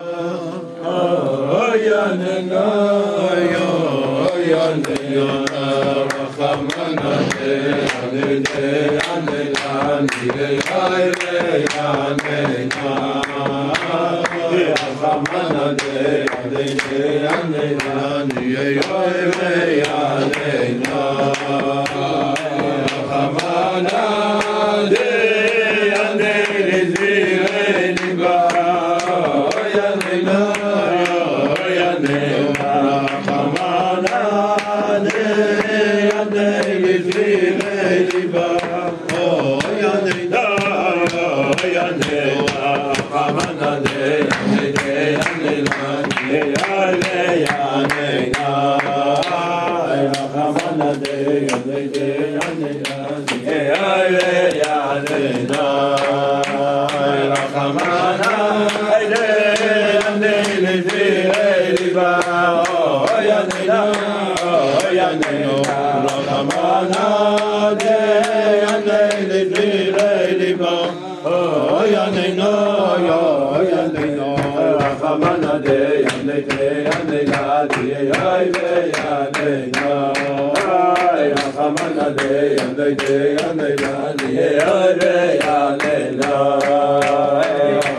Amen.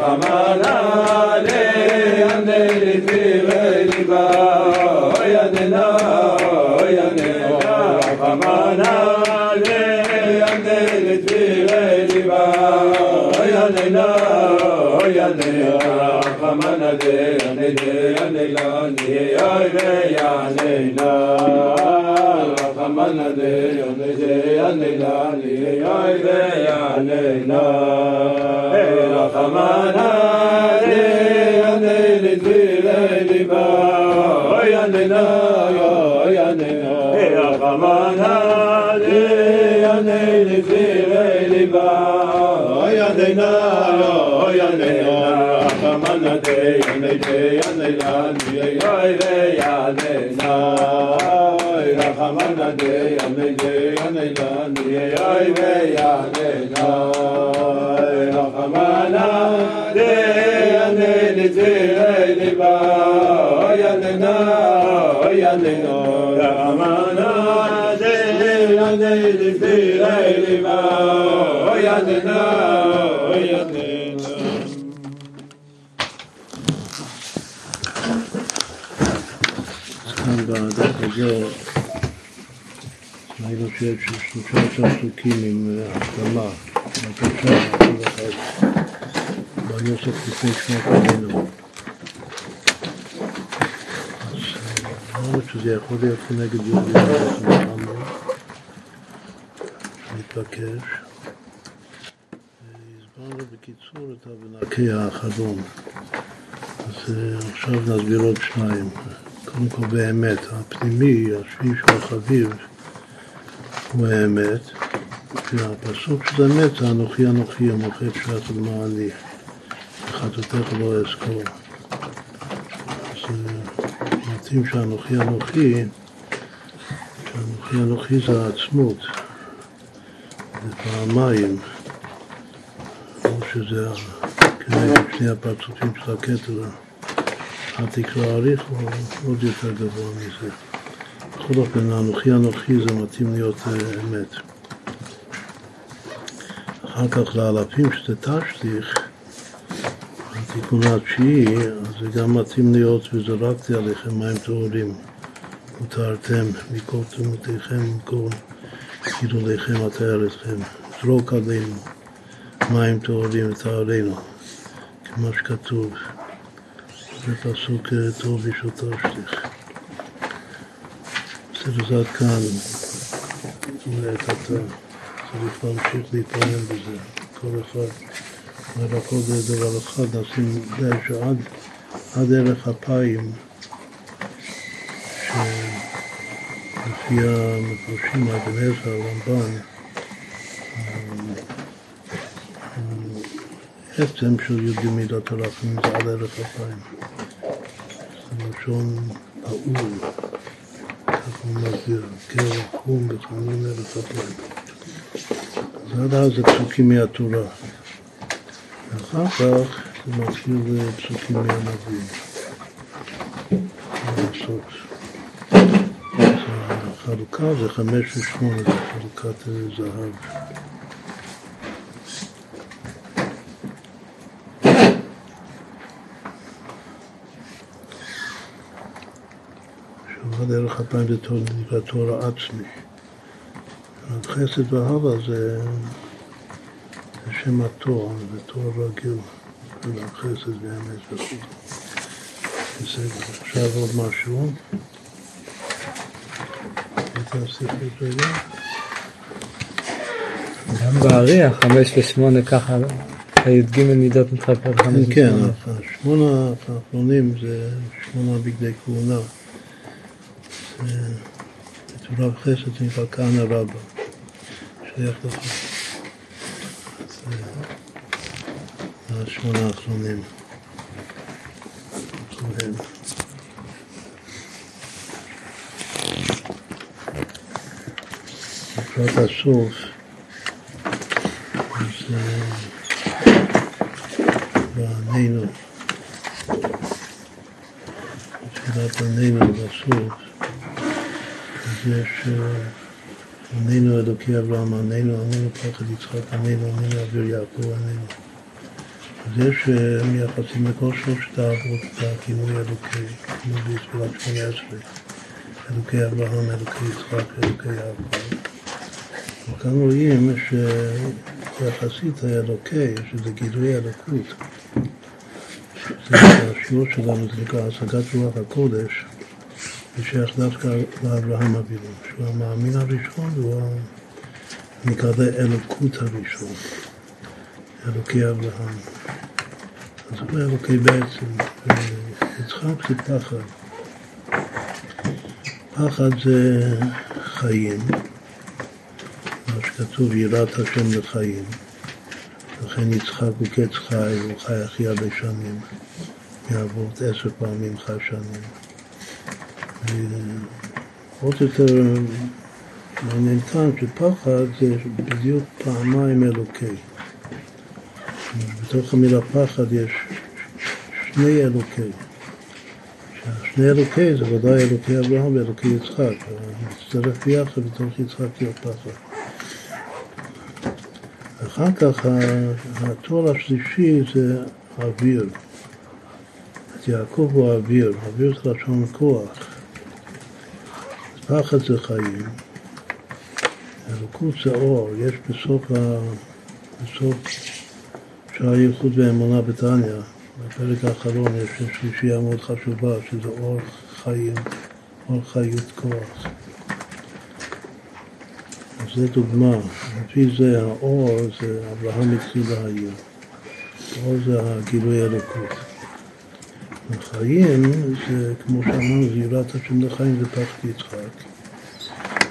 Ramana ne ne ne la ne ya ne ya ne la anande yone je ni כאן בדף הזה ראינו שיש שלושה פסוקים עם הקדמה, בבקשה, בנוסח לפני שנות עלינו. אז אמרנו שזה יכול להיות כנגד יהודים, להתבקש. הסברנו בקיצור את המנקי האחרון. אז עכשיו נסביר עוד שניים. קודם כל באמת, הפנימי, השביב של החביב, הוא האמת. והפסוק של אמת זה אנוכי אנוכי המוכר פשט ולמעני. וחטאתך לא אזכור. אז מתאים שאנוכי אנוכי, שאנוכי אנוכי זה העצמות. זה פעמיים, או שזה כנגד שני הפרצופים של הכתר. התקרה אריך הוא עוד יותר גבוה מזה. בכל אופן, אנוכי אנוכי זה מתאים להיות אמת. אחר כך לאלפים שזה תשליך, התיקון התשיעי, זה גם מתאים להיות וזרקתי עליכם מים טהורים ותארתם מכל תמותיכם ומכל גילוליכם אתאר אתכם. זרוק עלינו מים טהורים ותארנו, כמו שכתוב. זה פסוק טוב בשעותו זה עד כאן לעת עתה. צריך להמשיך להתפעל בזה. כל אחד אומר הכל דבר אחד, נשים לב שעד עד ערך אפיים, שלפי המפרשים, אבן עזרא, הרמב"ן, עצם של י"ג מידת הרחמים זה על ערך אפיים. זה לשון פעול, מסביר, קרח חום וחמים ערך אפיים. אז עד אז זה פסוקים מהתורה. ואחר כך זה מתחיל בפסוקים מהנביא. החלוקה זה חמש ושמונה, זה חלוקת זהב. הפעם זה נקרא תואר עצמי. חסד ואהבה זה, שם התואר, זה תואר רגיל, חסד ואמת וכו'. בסדר, עכשיו עוד משהו. גם באריח, חמש ושמונה ככה, הי"ג מידות מתחלקות חמש ושמונה. כן, השמונה האחרונים זה שמונה בגדי כהונה. בתורה וחסד זה נקרא כהנא רבא, שייך לך. זה השמונה האחרונים. לקראת הסוף, אז בענינו, בתחילת ענינו בסוף, אז יש ענינו אלוקי אברהם, ענינו, ענינו פחד יצחק, ענינו, ענינו אוויר יעקב, ענינו. אז יש מייחסים לכל שלושת האבות את הכינוי אלוקי, כמו בסביבת שמונה עשרה, אלוקי אברהם, אלוקי יצחק, אלוקי יעקב. וכאן רואים שיחסית האלוקי, שזה גילוי אלוקות, זה השיעור שלנו, זה נקרא השגת רוח הקודש, זה שייך דווקא לאברהם אבינו, שהוא המאמין הראשון והוא נקרא אלוקות הראשון, אלוקי אברהם. אז הוא אלוקי בעצם, ויצחק זה פחד. פחד זה חיים. כתוב יראת השם לחיים. לכן יצחק הוא קץ חי, הוא חי הכי הרבה שנים. יעבור עשר פעמים חי שנים. ועוד יותר מעניין כאן שפחד זה בדיוק פעמיים אלוקי. בתוך המילה פחד יש שני אלוקי. שני אלוקי זה ודאי אלוקי אברהם ואלוקי יצחק. מצטרף ביחד בתוך יצחק להיות פחד. אחר כך התואר השלישי זה אוויר. יעקב הוא אוויר, אוויר זה לשון כוח. פחד זה חיים, אלוקות זה אור, יש בסוף, ה... בסוף שער ייחוד ואמונה בתניא, בפרק האחרון יש שלישייה מאוד חשובה, שזה אור חיים, אור חיות כוח. זה דוגמה, לפי זה האור זה אברהם התחיל להעיר. האור זה הגילוי אלוקות. החיים זה, כמו שאמרנו, זה יראת השם לחיים זה פחד יצחק.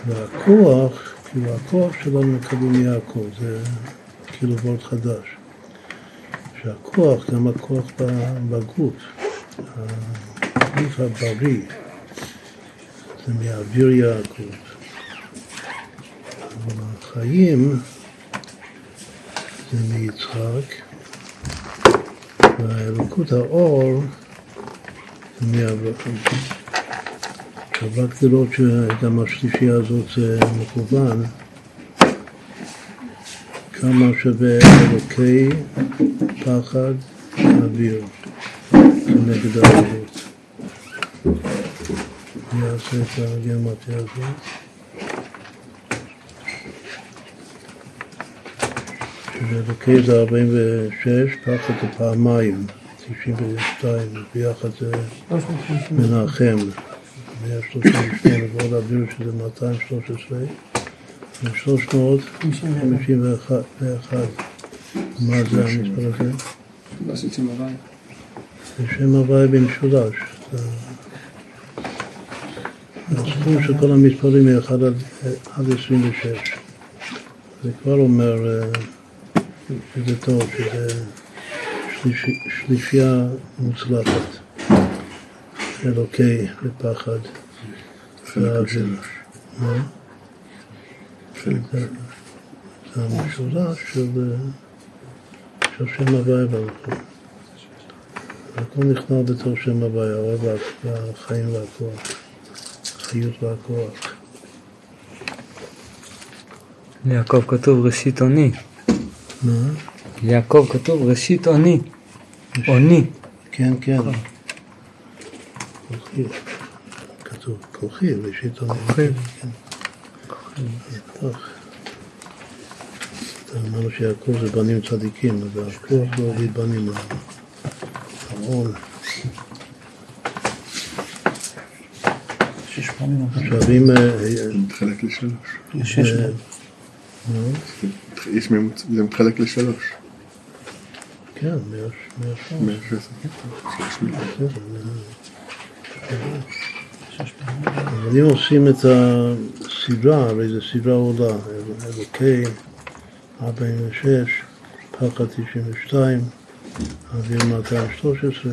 והכוח, כאילו הכוח שלנו מקבל מיעקב, זה כאילו וורט חדש. שהכוח, גם הכוח בגוף, הגוף הבריא, זה מאוויר יעקב. החיים זה מיצחק, והאלוקות האור עכשיו רק לראות שגם השלישייה הזאת זה מכוון, כמה שווה אלוקי פחד אוויר, זה נגד האבות. אני אעשה את הגרמטיה הזאת. שבאלוקי זה 46, ככה זה פעמיים, 92, ביחד זה מנחם, 138 ועוד אוויר שזה 213, ו-351. מה זה המספר הזה? זה שם הוואי במשולש. הסכום של כל המספרים מ-1 עד 26. זה כבר אומר שזה טוב, שזה שלישייה מוצלחת. אלוקי ואוויר. זה המשולש של שם הוואי הוא. הכל נכנע בתור שם הוויה, האוהב והחיים והכוח, החיות והכוח. ליעקב כתוב ראשית אוני. מה? ליעקב כתוב ראשית אוני. אוני. כן, כן. כוחי. כתוב כוחי, ראשית אוני. כוחי. כן. טוב. אמרנו שיעקב זה בנים צדיקים, אז הכוח לא הוליד בנים. פעמים עכשיו אם... אה, מתחלק לשלוש. אה, יש ממוצע, זה מתחלק לשלוש. כן, מאה שעות. מאה. שש. אבל אם עושים את הסדרה, הרי זו סדרה עולה, אלוקי 46, פחד 92, אוויר 213.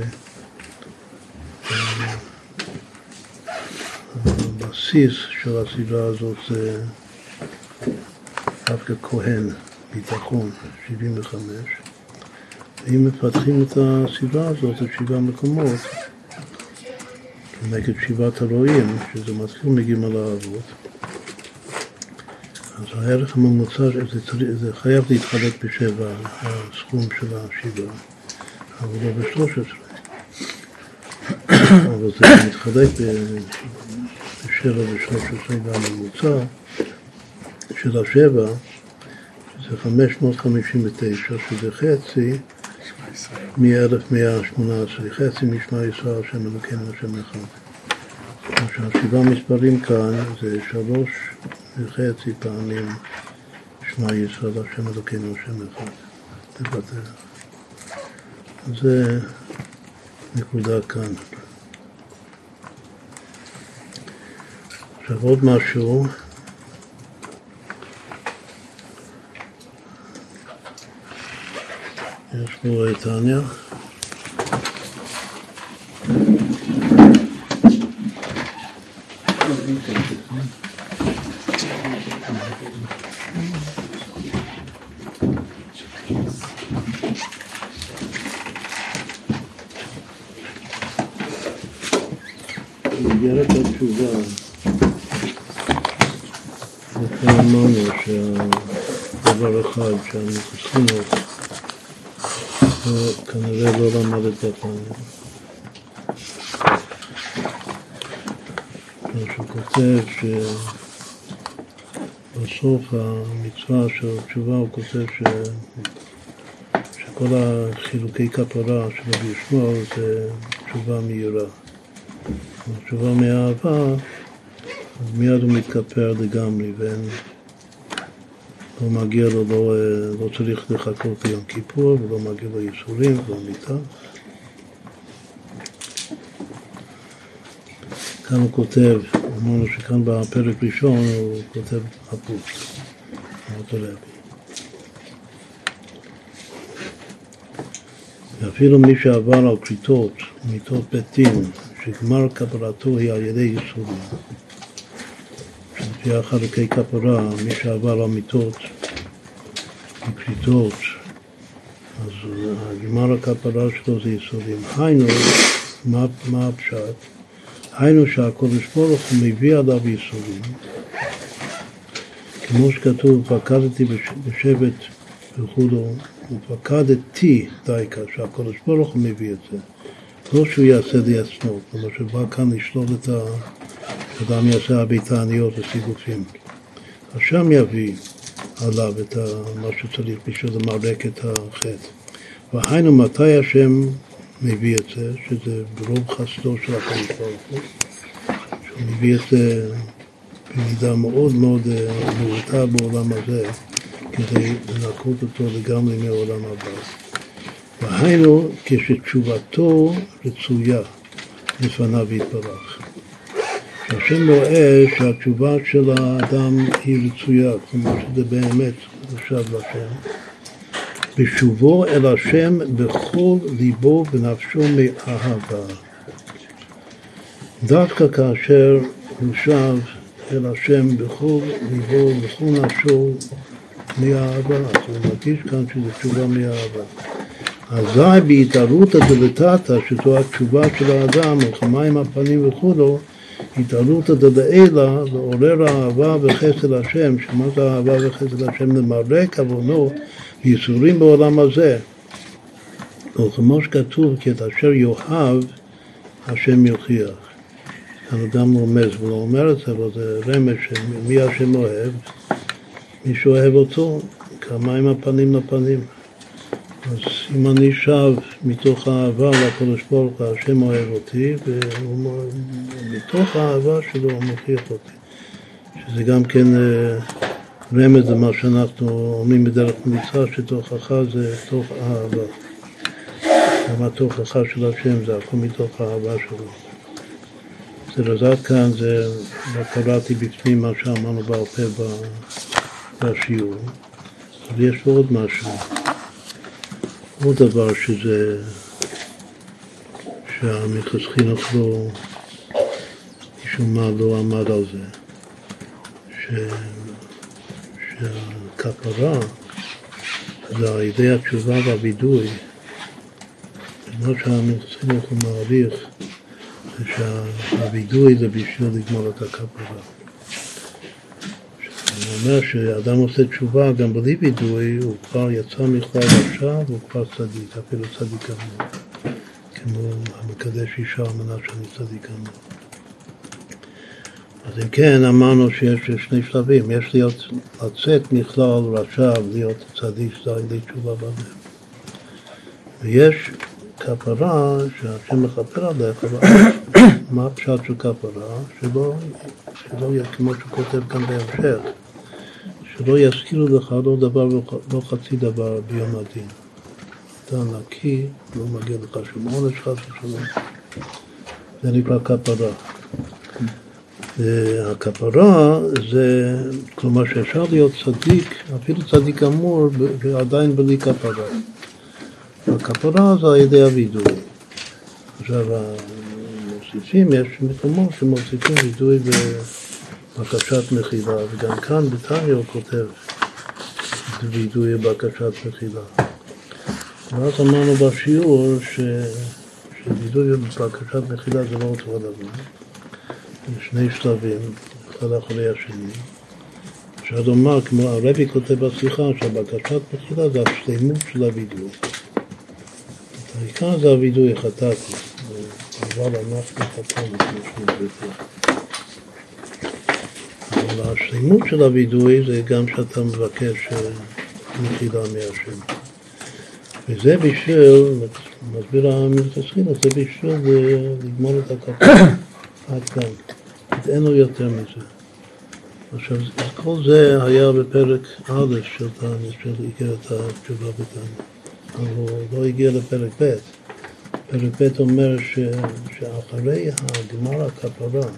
הבסיס של הסדרה הזאת זה דווקא כהן, ביטחון, 75. ואם מפתחים את הסדרה הזאת, את שבעה מקומות, נגד שבעת הרועים, שזה מתחיל מגימל האבות, אז הערך הממוצע, זה, זה חייב להתחלק בשבע, הסכום של השבעה, אבל לא בשלוש עשרה. אבל זה מתחלק בשבע ושלוש עשרה והממוצע של השבע, שזה 559, שזה חצי מ-1118, חצי משמע ישראל, השם אלוקינו, השם אחד. עכשיו, שבעה מספרים כאן זה שלוש וחצי פעמים שמע ישראל, השם אלוקינו, השם אחד. תוותר. זה נקודה כאן. עכשיו עוד משהו. יש את טניה. במסגרת התשובה, וכבר אמרנו שהדבר אחד שהמקוסים כנראה לא למד את הפעם. שהוא כותב שבסוף המצווה של התשובה הוא כותב ש... שכל החילוקי כפרה של רבי ישמעאל זה תשובה מהירה. תשובה מאהבה, מיד הוא מתכפר לגמרי ואין לא מגיע לו, לא, לא צריך לחכות ביום כיפור, ולא מגיע לו ייסורים ולא מיטה. כאן הוא כותב, אמרנו שכאן בפרק ראשון הוא כותב הפוך, אותו רבי. ואפילו מי שעבר על כריתות, מיתות בית דין, שגמר קבלתו היא על ידי ייסורים. לפי החלוקי כפרה, מי שעבר על מיתות וכריתות, אז הגמר הכפרה שלו זה יסודים. היינו, מה, מה הפשט? היינו שהקודש ברוך הוא מביא עליו יסודים. כמו שכתוב, פקדתי בשבט וכולו, ופקדתי דייקה, שהקודש ברוך הוא מביא את זה. לא שהוא יעשה לי עצמו, כלומר שבא כאן לשלול את ה... אדם יעשה הביתה עניות וסיגופים. אז שם יביא עליו את מה שצריך בשביל למרק את החטא. והיינו מתי השם מביא את זה, שזה ברוב חסדו של הקדוש ברוך הוא, שהוא מביא את זה במידה מאוד מאוד מעוטה בעולם הזה, כדי לנקות אותו לגמרי מהעולם הבא. והיינו כשתשובתו רצויה לפניו יתברך. השם רואה שהתשובה של האדם היא רצויה, כלומר שזה באמת נחשב לשם. בשובו אל השם בכל ליבו ונפשו מאהבה. דווקא כאשר הוא שב אל השם בכל ליבו ובכל נפשו מאהבה, אז הוא מרגיש כאן שזו תשובה מאהבה. אזי בהתערותא דלתתא, שזו התשובה של האדם, מלחמה עם הפנים וכולו, התערותא דלעילא, לעורר אהבה וחסד השם, שמה זה אהבה וחסד השם? למרק עוונו ייסורים בעולם הזה. וכמו שכתוב, כי את אשר יאהב, השם יוכיח. כאן אדם רומז, הוא לא אומר את זה, אבל זה רמז שמי השם אוהב? מי שאוהב אותו, כמים הפנים לפנים. אז אם אני שב מתוך האהבה לקדוש ברוך הוא, השם אוהב אותי, ומתוך האהבה שלו הוא מוכיח אותי. שזה גם כן אה, רמז למה שאנחנו אומרים בדרך מצווה, שתוכחה זה תוך אהבה. גם התוכחה של השם זה הכל מתוך האהבה שלו. זה רזת כאן, זה, קראתי בפנים מה שאמרנו בעל פה בשיעור, אבל יש פה עוד משהו. עוד דבר שזה, שהמיכס חינוך לא, משום מה לא עמד על זה, ש, שהכפרה זה על ידי התשובה והווידוי, מה שהמיכס חינוך הוא מעריך, זה שהווידוי זה בשביל לגמור את הכפרה. הוא אומר שאדם עושה תשובה גם בלי וידוי, הוא כבר יצא מכלל רשע והוא כבר צדיק, אפילו צדיק גמור. כמו המקדש אישה על מנת שאני צדיק גמור. אז אם כן, אמרנו שיש שני שלבים, יש להיות, לצאת מכלל רשע ולהיות צדיק, זה על ידי תשובה בלב. ויש כפרה שהשם מכפר עליך, מה הפשט של כפרה? שלא, שלא יהיה כמו שכותב כאן בהמשך. שלא יזכירו לך לא דבר ולא חצי דבר ביום הדין. אתה נקי, לא מגיע לך שום עונש חס ושלום. זה נקרא כפרה. הכפרה זה, כלומר שאפשר להיות צדיק, אפילו צדיק אמור, ועדיין בלי כפרה. הכפרה זה על ידי הווידוי. עכשיו, המוסיפים, יש מקומות שמוסיפים וידוי ב... בקשת מחילה, וגם כאן בתניא הוא כותב וידוי בקשת מחילה. ואז אמרנו בשיעור ש... שווידוי בקשת מחילה זה לא אותו הדבר, זה שני שלבים, אחד אחרי השני. אפשר לומר, כמו הרבי כותב בשיחה, שהבקשת מחילה זה השלמות של הווידוי. העיקר זה הווידוי, חטאתי, אבל אנחנו חטאנו כמו שמדבר. אבל השלמות של הווידוי זה גם שאתה מבקש מחילה מהשם. וזה בשביל, מסביר המלכסחינה, זה בשביל אה, לגמור את הכפרה עד כאן. אין לו יותר מזה. עכשיו, כל זה היה בפרק א' של תניא, של איגרת התשובה בתניא. אבל הוא לא הגיע לפרק ב'. פרק ב' אומר ש, שאחרי הגמר הכפרה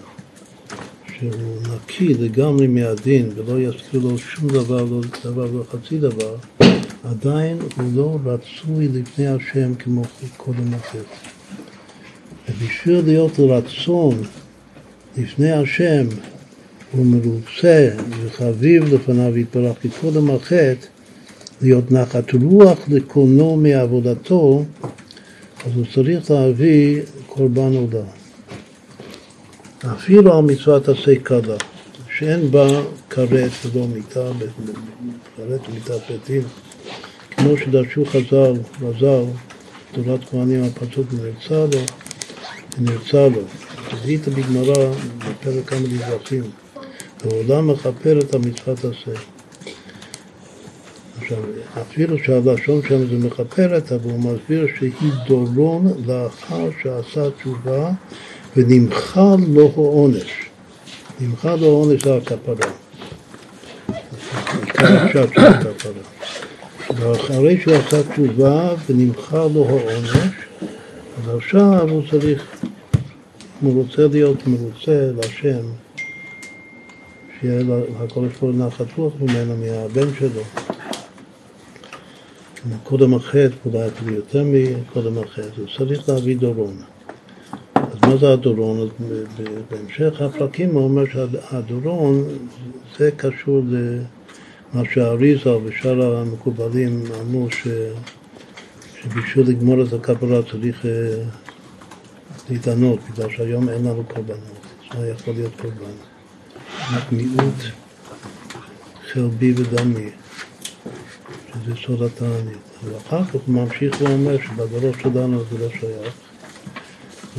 שהוא נקי לגמרי מהדין ולא יזכיר לו שום דבר, לא דבר ולא חצי דבר, עדיין הוא לא רצוי לפני השם כמו קודם אחר. ובשביל להיות רצון לפני השם הוא מרוצה וחביב לפניו יתברך כקודם החטא, להיות נחת רוח לקונו מעבודתו, אז הוא צריך להביא קורבן עודה. אפילו על מצוות עשה קלה, שאין בה כרת ולא מיטה, כרת ומיטה פתים, כמו שדרשו חז"ל, רז"ל, תורת כהנים הפסוק ונרצה לו, ונרצה לו. זיהית בגמרא, בפרק כמה דבחים, העולם מכפר את המצוות עשה. עכשיו, אפילו שהלשון שם זה מכפרת, אבל הוא מסביר שהיא דורון לאחר שעשה תשובה ונמחל לו העונש. נמחל לו העונש זה הכפרה. ואחרי שהוא עשה תשובה ונמחל לו העונש, אז עכשיו הוא צריך, הוא רוצה להיות מרוצה להשם, שיהיה הקודש ברוך נחת רוח ממנו, מהבן שלו. קודם החטא, אולי אפילו יותר מקודם החטא, הוא צריך להביא דורון. מה זה הדורון? בהמשך הפרקים הוא אומר שהדורון זה קשור למה שהאריזה ושאר המקובלים אמרו ש... שבשביל לגמור את הכפרה צריך אה, להתענות, בגלל שהיום אין לנו קורבנות, זה לא יכול להיות קורבן. רק מיעוט חלבי ודמי, שזה סוד התענית. ואחר כך הוא ממשיך ואומר שבדורות שלנו זה לא שייך.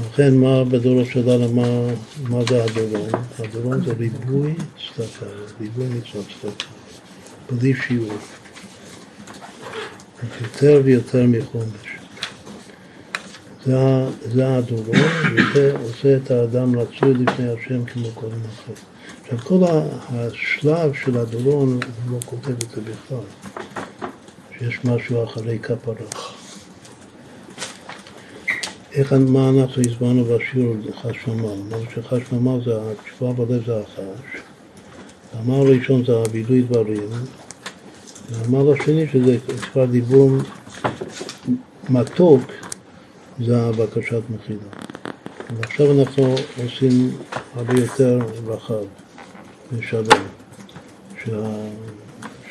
לכן מה בדורות שלנו, מה, מה זה הדורון? הדורון זה ריבוי צדקה, ריבוי מצוות צדקה, בלי שיעור. יותר ויותר מחומש. זה, זה הדורון, וזה עושה את האדם רצוי לפני השם כמו כל אחר. עכשיו כל השלב של הדורון, הוא לא כותב את זה בכלל, שיש משהו אחרי כפרה. איך, מה אנחנו הסברנו בשיעור חשמל? אמרנו שחשמל זה התשובה בלב זה החש, המר הראשון זה הווידוי דברים, והמר השני שזה כבר דיבור מתוק, זה הבקשת מחילה. ועכשיו אנחנו עושים הרבה יותר רחב ושלם, שה,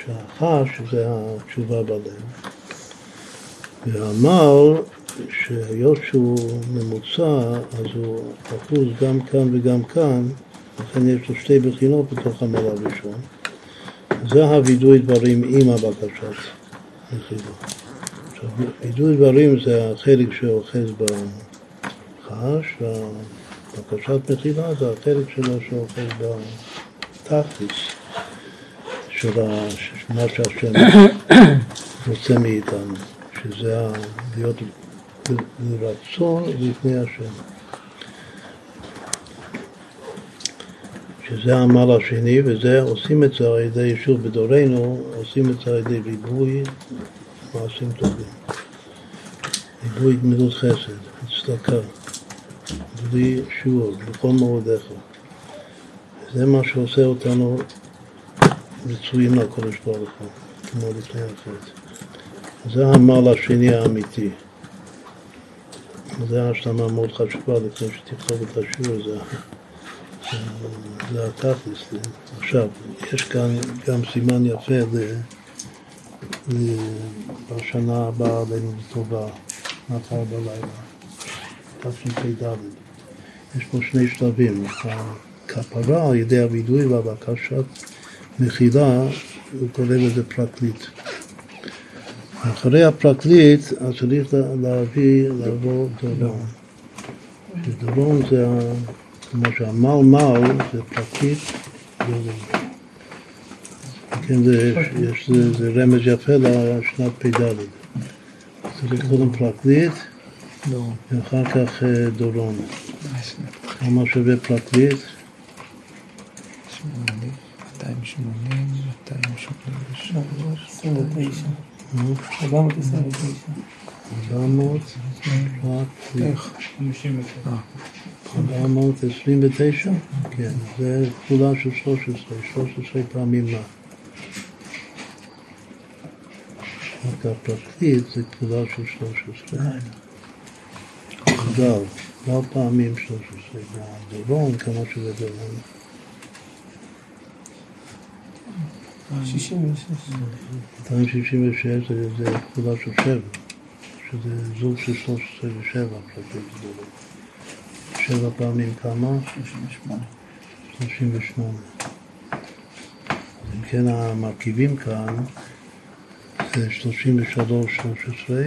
שהחש זה התשובה בלב, והמר שהיות שהוא ממוצע, אז הוא אחוז גם כאן וגם כאן, לכן יש לו שתי בחינות בתוך המעלה הראשון. זה הווידוי דברים עם הבקשת מחילה. עכשיו, וידוי דברים זה החלק שאוחז בחש, והבקשת מחילה זה החלק שלו שאוחז בתכלס של מה שהשם רוצה מאיתנו, שזה להיות ברצון לפני השם. שזה העמל השני, וזה עושים את זה על ידי, שוב בדורנו, עושים את זה על ידי ריבוי מעשים טובים. ריבוי גמילות חסד, צדקה, בלי שיעור, בכל מאודיך. זה מה שעושה אותנו רצויים לקודש ברוך הוא, כמו לפני החטא. זה העמל השני האמיתי. זו השלמה מאוד חשובה לפני שתכתוב את השיעור, זה, זה, התכלס. עכשיו, יש כאן גם סימן יפה ל, ל, בשנה הבאה עלינו לטובה, מחר בלילה, תשפ"ד. יש פה שני שלבים, הכפרה על ידי הווידוי והבקשת מחילה, הוא קורא לזה פרקליט. אחרי הפרקליט, אז צריך להביא, לעבור דורון. דורון זה, כמו שהמל מל, זה פרקליט דורון. כן, זה, יש, זה, זה רמז יפה לשנת פ"ד. צריך קודם פרקליט, ואחר כך אה, דורון. כמה שווה פרקליט? 280, 283. 429. 429? כן, זה כפולה של 13, 13 פעמים מה? רק הפרקליט זה כפולה של 13. גל, גל פעמים 13. והדורון, כמה שזה דורון. 66. 266 זה, זה כפולה של 7, שזה זוג של 13 ו-7 פרקים גדולים. 7 פעמים כמה? 38. 38. אם כן, המרכיבים כאן זה 33, 13,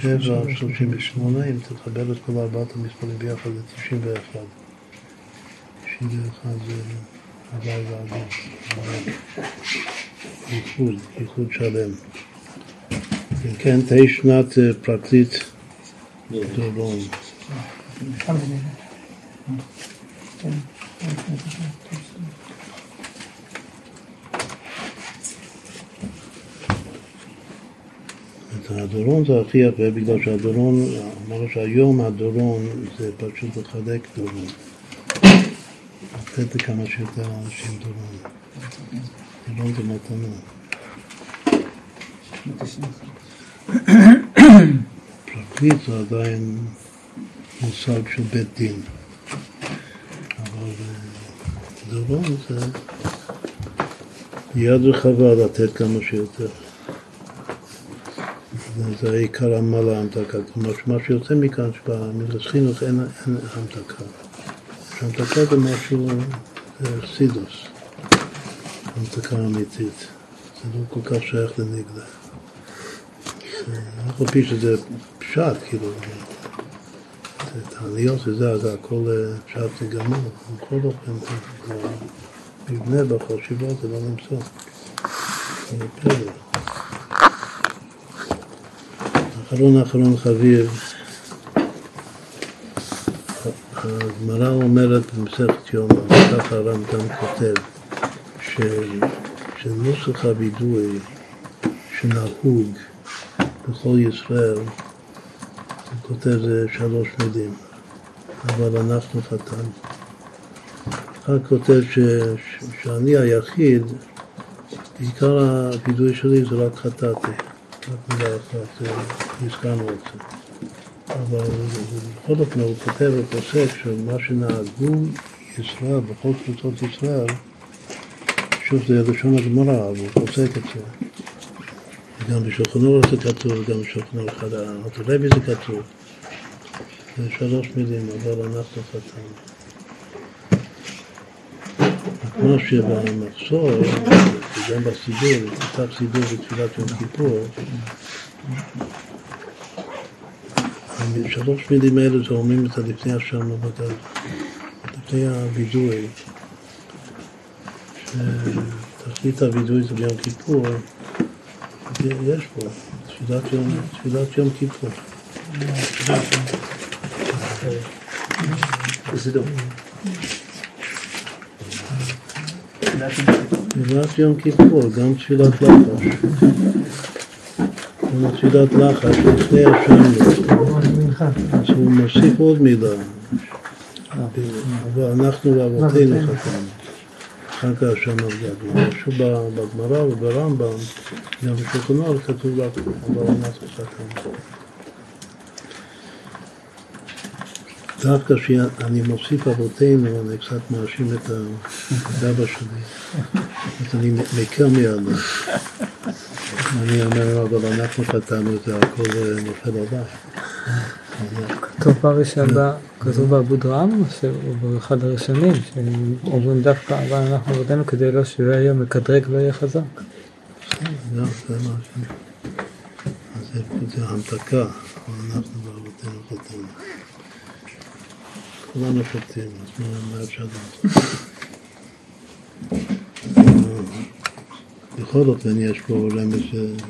7, 38, אם תחבר את כל ארבעת המספרים ביחד זה 91. 91 זה... הוואי והגוף, ייחוד, ייחוד שלם. אם כן, תהי שנת פרקליט דורון. את הדורון זה הכי יפה בגלל שהדורון, אמרנו שהיום הדורון זה פשוט לחלק דורון. לתת לכמה שיותר אנשים דורון. דורון זה מתנה. פרקליט זה עדיין מושג של בית דין. אבל דורון זה יד רחבה לתת כמה שיותר. זה העיקר המעלה המתקה. כלומר, מה שיוצא מכאן, אין, אין המתקה. שהמתקה זה משהו, זה סידוס, המתקה אמיתית. זה לא כל כך שייך. אף על פי שזה פשט, כאילו, העליות וזה, זה הכל אה, פשט וגמור. בכל אופן, מבנה בחשיבות זה לא נמצא. זה. אחרון אחרון חביב, הגמרא אומרת במסכת יומא, ככה הרמב"ם כותב, שנוסח הווידוי שנהוג בכל ישראל, הוא כותב זה שלוש מילים, אבל אנחנו חתן. אחד כותב ש, ש, שאני היחיד, עיקר הווידוי שלי זה רק חטאתי, רק מילה אחת, הזכרנו את זה. אבל בכל אופן הוא כותב ופוסק שמה שנהגו ישראל, בכל קבוצות ישראל, שוב זה לשון הגמרא, אבל הוא פוסק את זה. גם בשולחן אורך זה כתוב, גם בשולחן אורך הרבי זה כתוב. זה שלוש מילים, אבל אנחנו חתמנו. כמו שבמחסור, וגם בסידור, כתב סידור בתפילת יום כיפור, שלוש מילים האלה זה אומרים את הלפני השם בגלל, לפני הווידוי, שתכלית הווידוי זה ביום כיפור, יש פה, תפילת יום, תפילת יום כיפור. תפילת יום כיפור, גם תפילת לחש. תפילת לחש לפני השם. אז הוא מוסיף עוד מילה. אבל אנחנו ואבותינו חתמנו. אחר כך על גדול. משהו בגמרא וברמב"ם, גם בשולחנות כתוב רק אבל אנחנו חתמנו. דווקא כשאני מוסיף אבותינו, אני קצת מאשים את אבא שלי. אז אני מקל מידו. אני אומר, אבל אנחנו חתמנו את זה, הכל נופל עליי. כתוב בראשון, כתוב בעבוד רם, או באחד הראשונים, שאומרים דווקא, אבל אנחנו עבודנו כדי לא שהוא יהיה מקדרג ולא יהיה חזק. זה המתקה, אבל אנחנו בעבודנו חתמנו. כולנו שותים, אז מה אפשר לעשות? בכל אופן יש פה רמז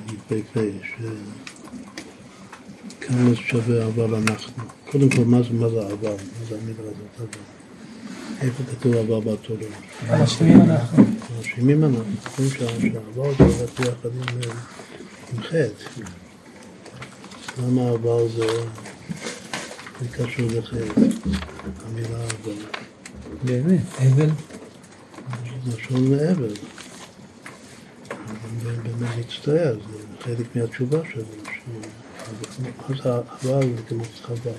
יפהפה, כמה זה שווה אבל אנחנו. קודם כל, מה זה, אבל? מה זה המילה הזאת אבל? איפה כתוב אבל בתורה? אשמים אנחנו. אשמים אנחנו. כתוב שהאבל זה הולך יחד עם חטא. למה אבל זה, זה קשור לחטא? המילה אבל. באמת, אבל. זה לשון אבל. באמת מצטער, זה חלק מהתשובה שלו. אז העבר זה כמו חבל.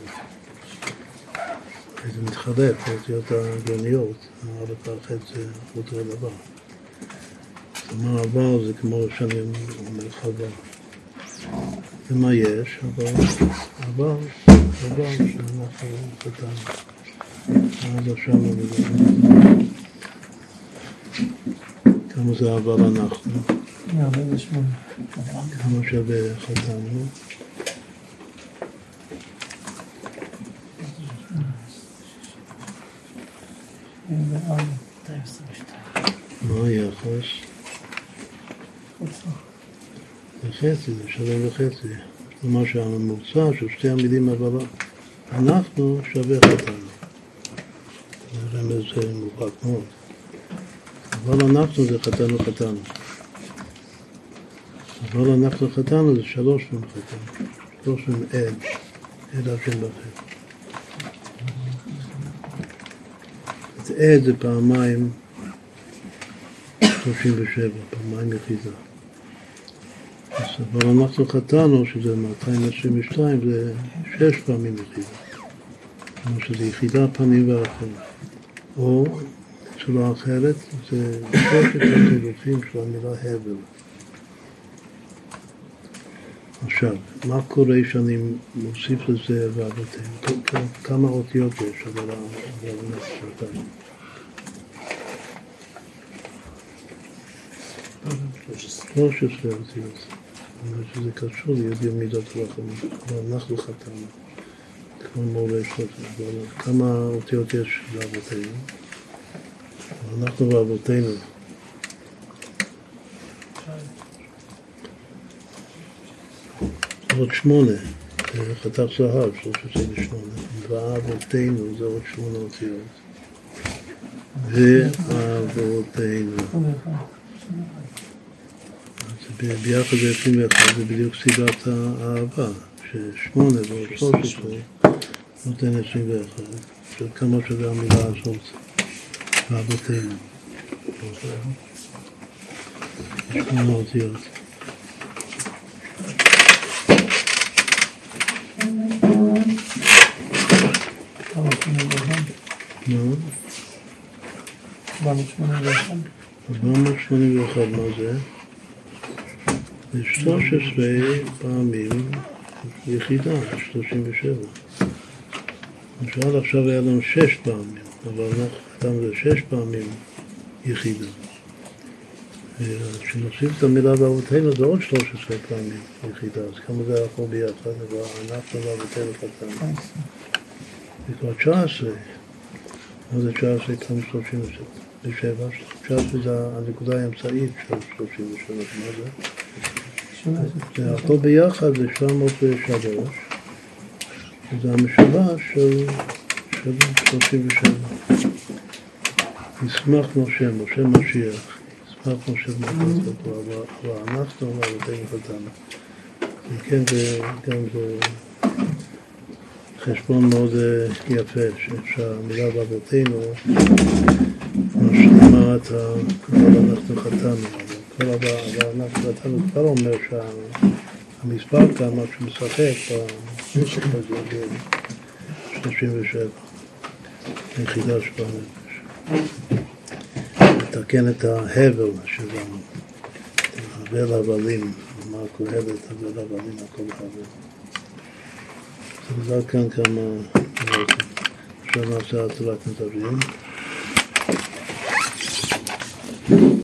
זה מתחלף, האותיות הגרניות, האלף והחטא זה אותו דבר. זאת אומרת, עבר זה כמו שאני אומר חבל. ומה יש? עבר, עבר שאנחנו חתמנו. עד עכשיו אני כמה זה עבר אנחנו? 148. כמה שווה חתמנו? מה היחס? חצי, זה שלם וחצי. כלומר שהממוצע של שתי המילים אבל אנחנו שווה חתנו. זה רמז מובהק מאוד. אבל אנחנו זה חתנו חתנו. אבל אנחנו חתנו זה שלוש פעמים חתנו. שלוש פעמים עד, עד השם בחטא. עד זה פעמיים 37, פעמיים יחידה. אבל אנחנו חתנו, שזה 222, זה שש פעמים יחידה. כלומר שזה יחידה פעמים ואחרת. או צורה אחרת, זה שלושת החילופים של המילה הבל. עכשיו, מה קורה שאני מוסיף לזה ואבותינו? כמה אותיות יש אבל השנתיים? 13 אותיות. אומרת שזה קשור ליהודי מידות רחמים, אבל אנחנו חתמנו, כמו מורה שלושה, כמה אותיות יש לאבותינו? אנחנו ואבותינו. עוד שמונה, חתך זהב, שלוש עשרה ושמונה, ואבותינו זה עוד שמונה אותיות. ואבותינו. ביחד זה 21, זה בדיוק סיבת האהבה, ששמונה ועוד שלוש עשרה נותן 21, של כמה שווה המילה הזאת, באבותינו. שמונה אותיות. נו? 481, מה זה? זה 13 פעמים יחידה, 37. למשל עכשיו היה לנו שש פעמים, אבל אנחנו כתבנו שש פעמים יחידה. כשנוסיף את המילה באבותינו זה עוד 13 פעמים יחידה, אז כמה זה הכל ביחד, אבל אנחנו באבותינו חתמנו. זה כבר 19. מה זה 19 כמה 37? 19 זה הנקודה האמצעית של 37, מה זה? זה הכל ביחד זה 703, וזה המשולש של 37. ישמח משה, משה משיח, ישמח משה משיח, אבל אנחנו ואבותינו חתנו. כן, זה גם זה חשבון מאוד יפה, שהמילה באבותינו משלימה את ה... אנחנו חתנו. אבל אנחנו חתנו כבר אומר שהמספר כאן, מה שהוא משחק, בנשק הזה, ב-37, היחידה של הנפש. לתקן את ההבל שלנו, הבל הבלים, מה קהלת, הבל הבלים, הכל הבל. זה כאן כמה... עכשיו נעשה הצלת נדרים.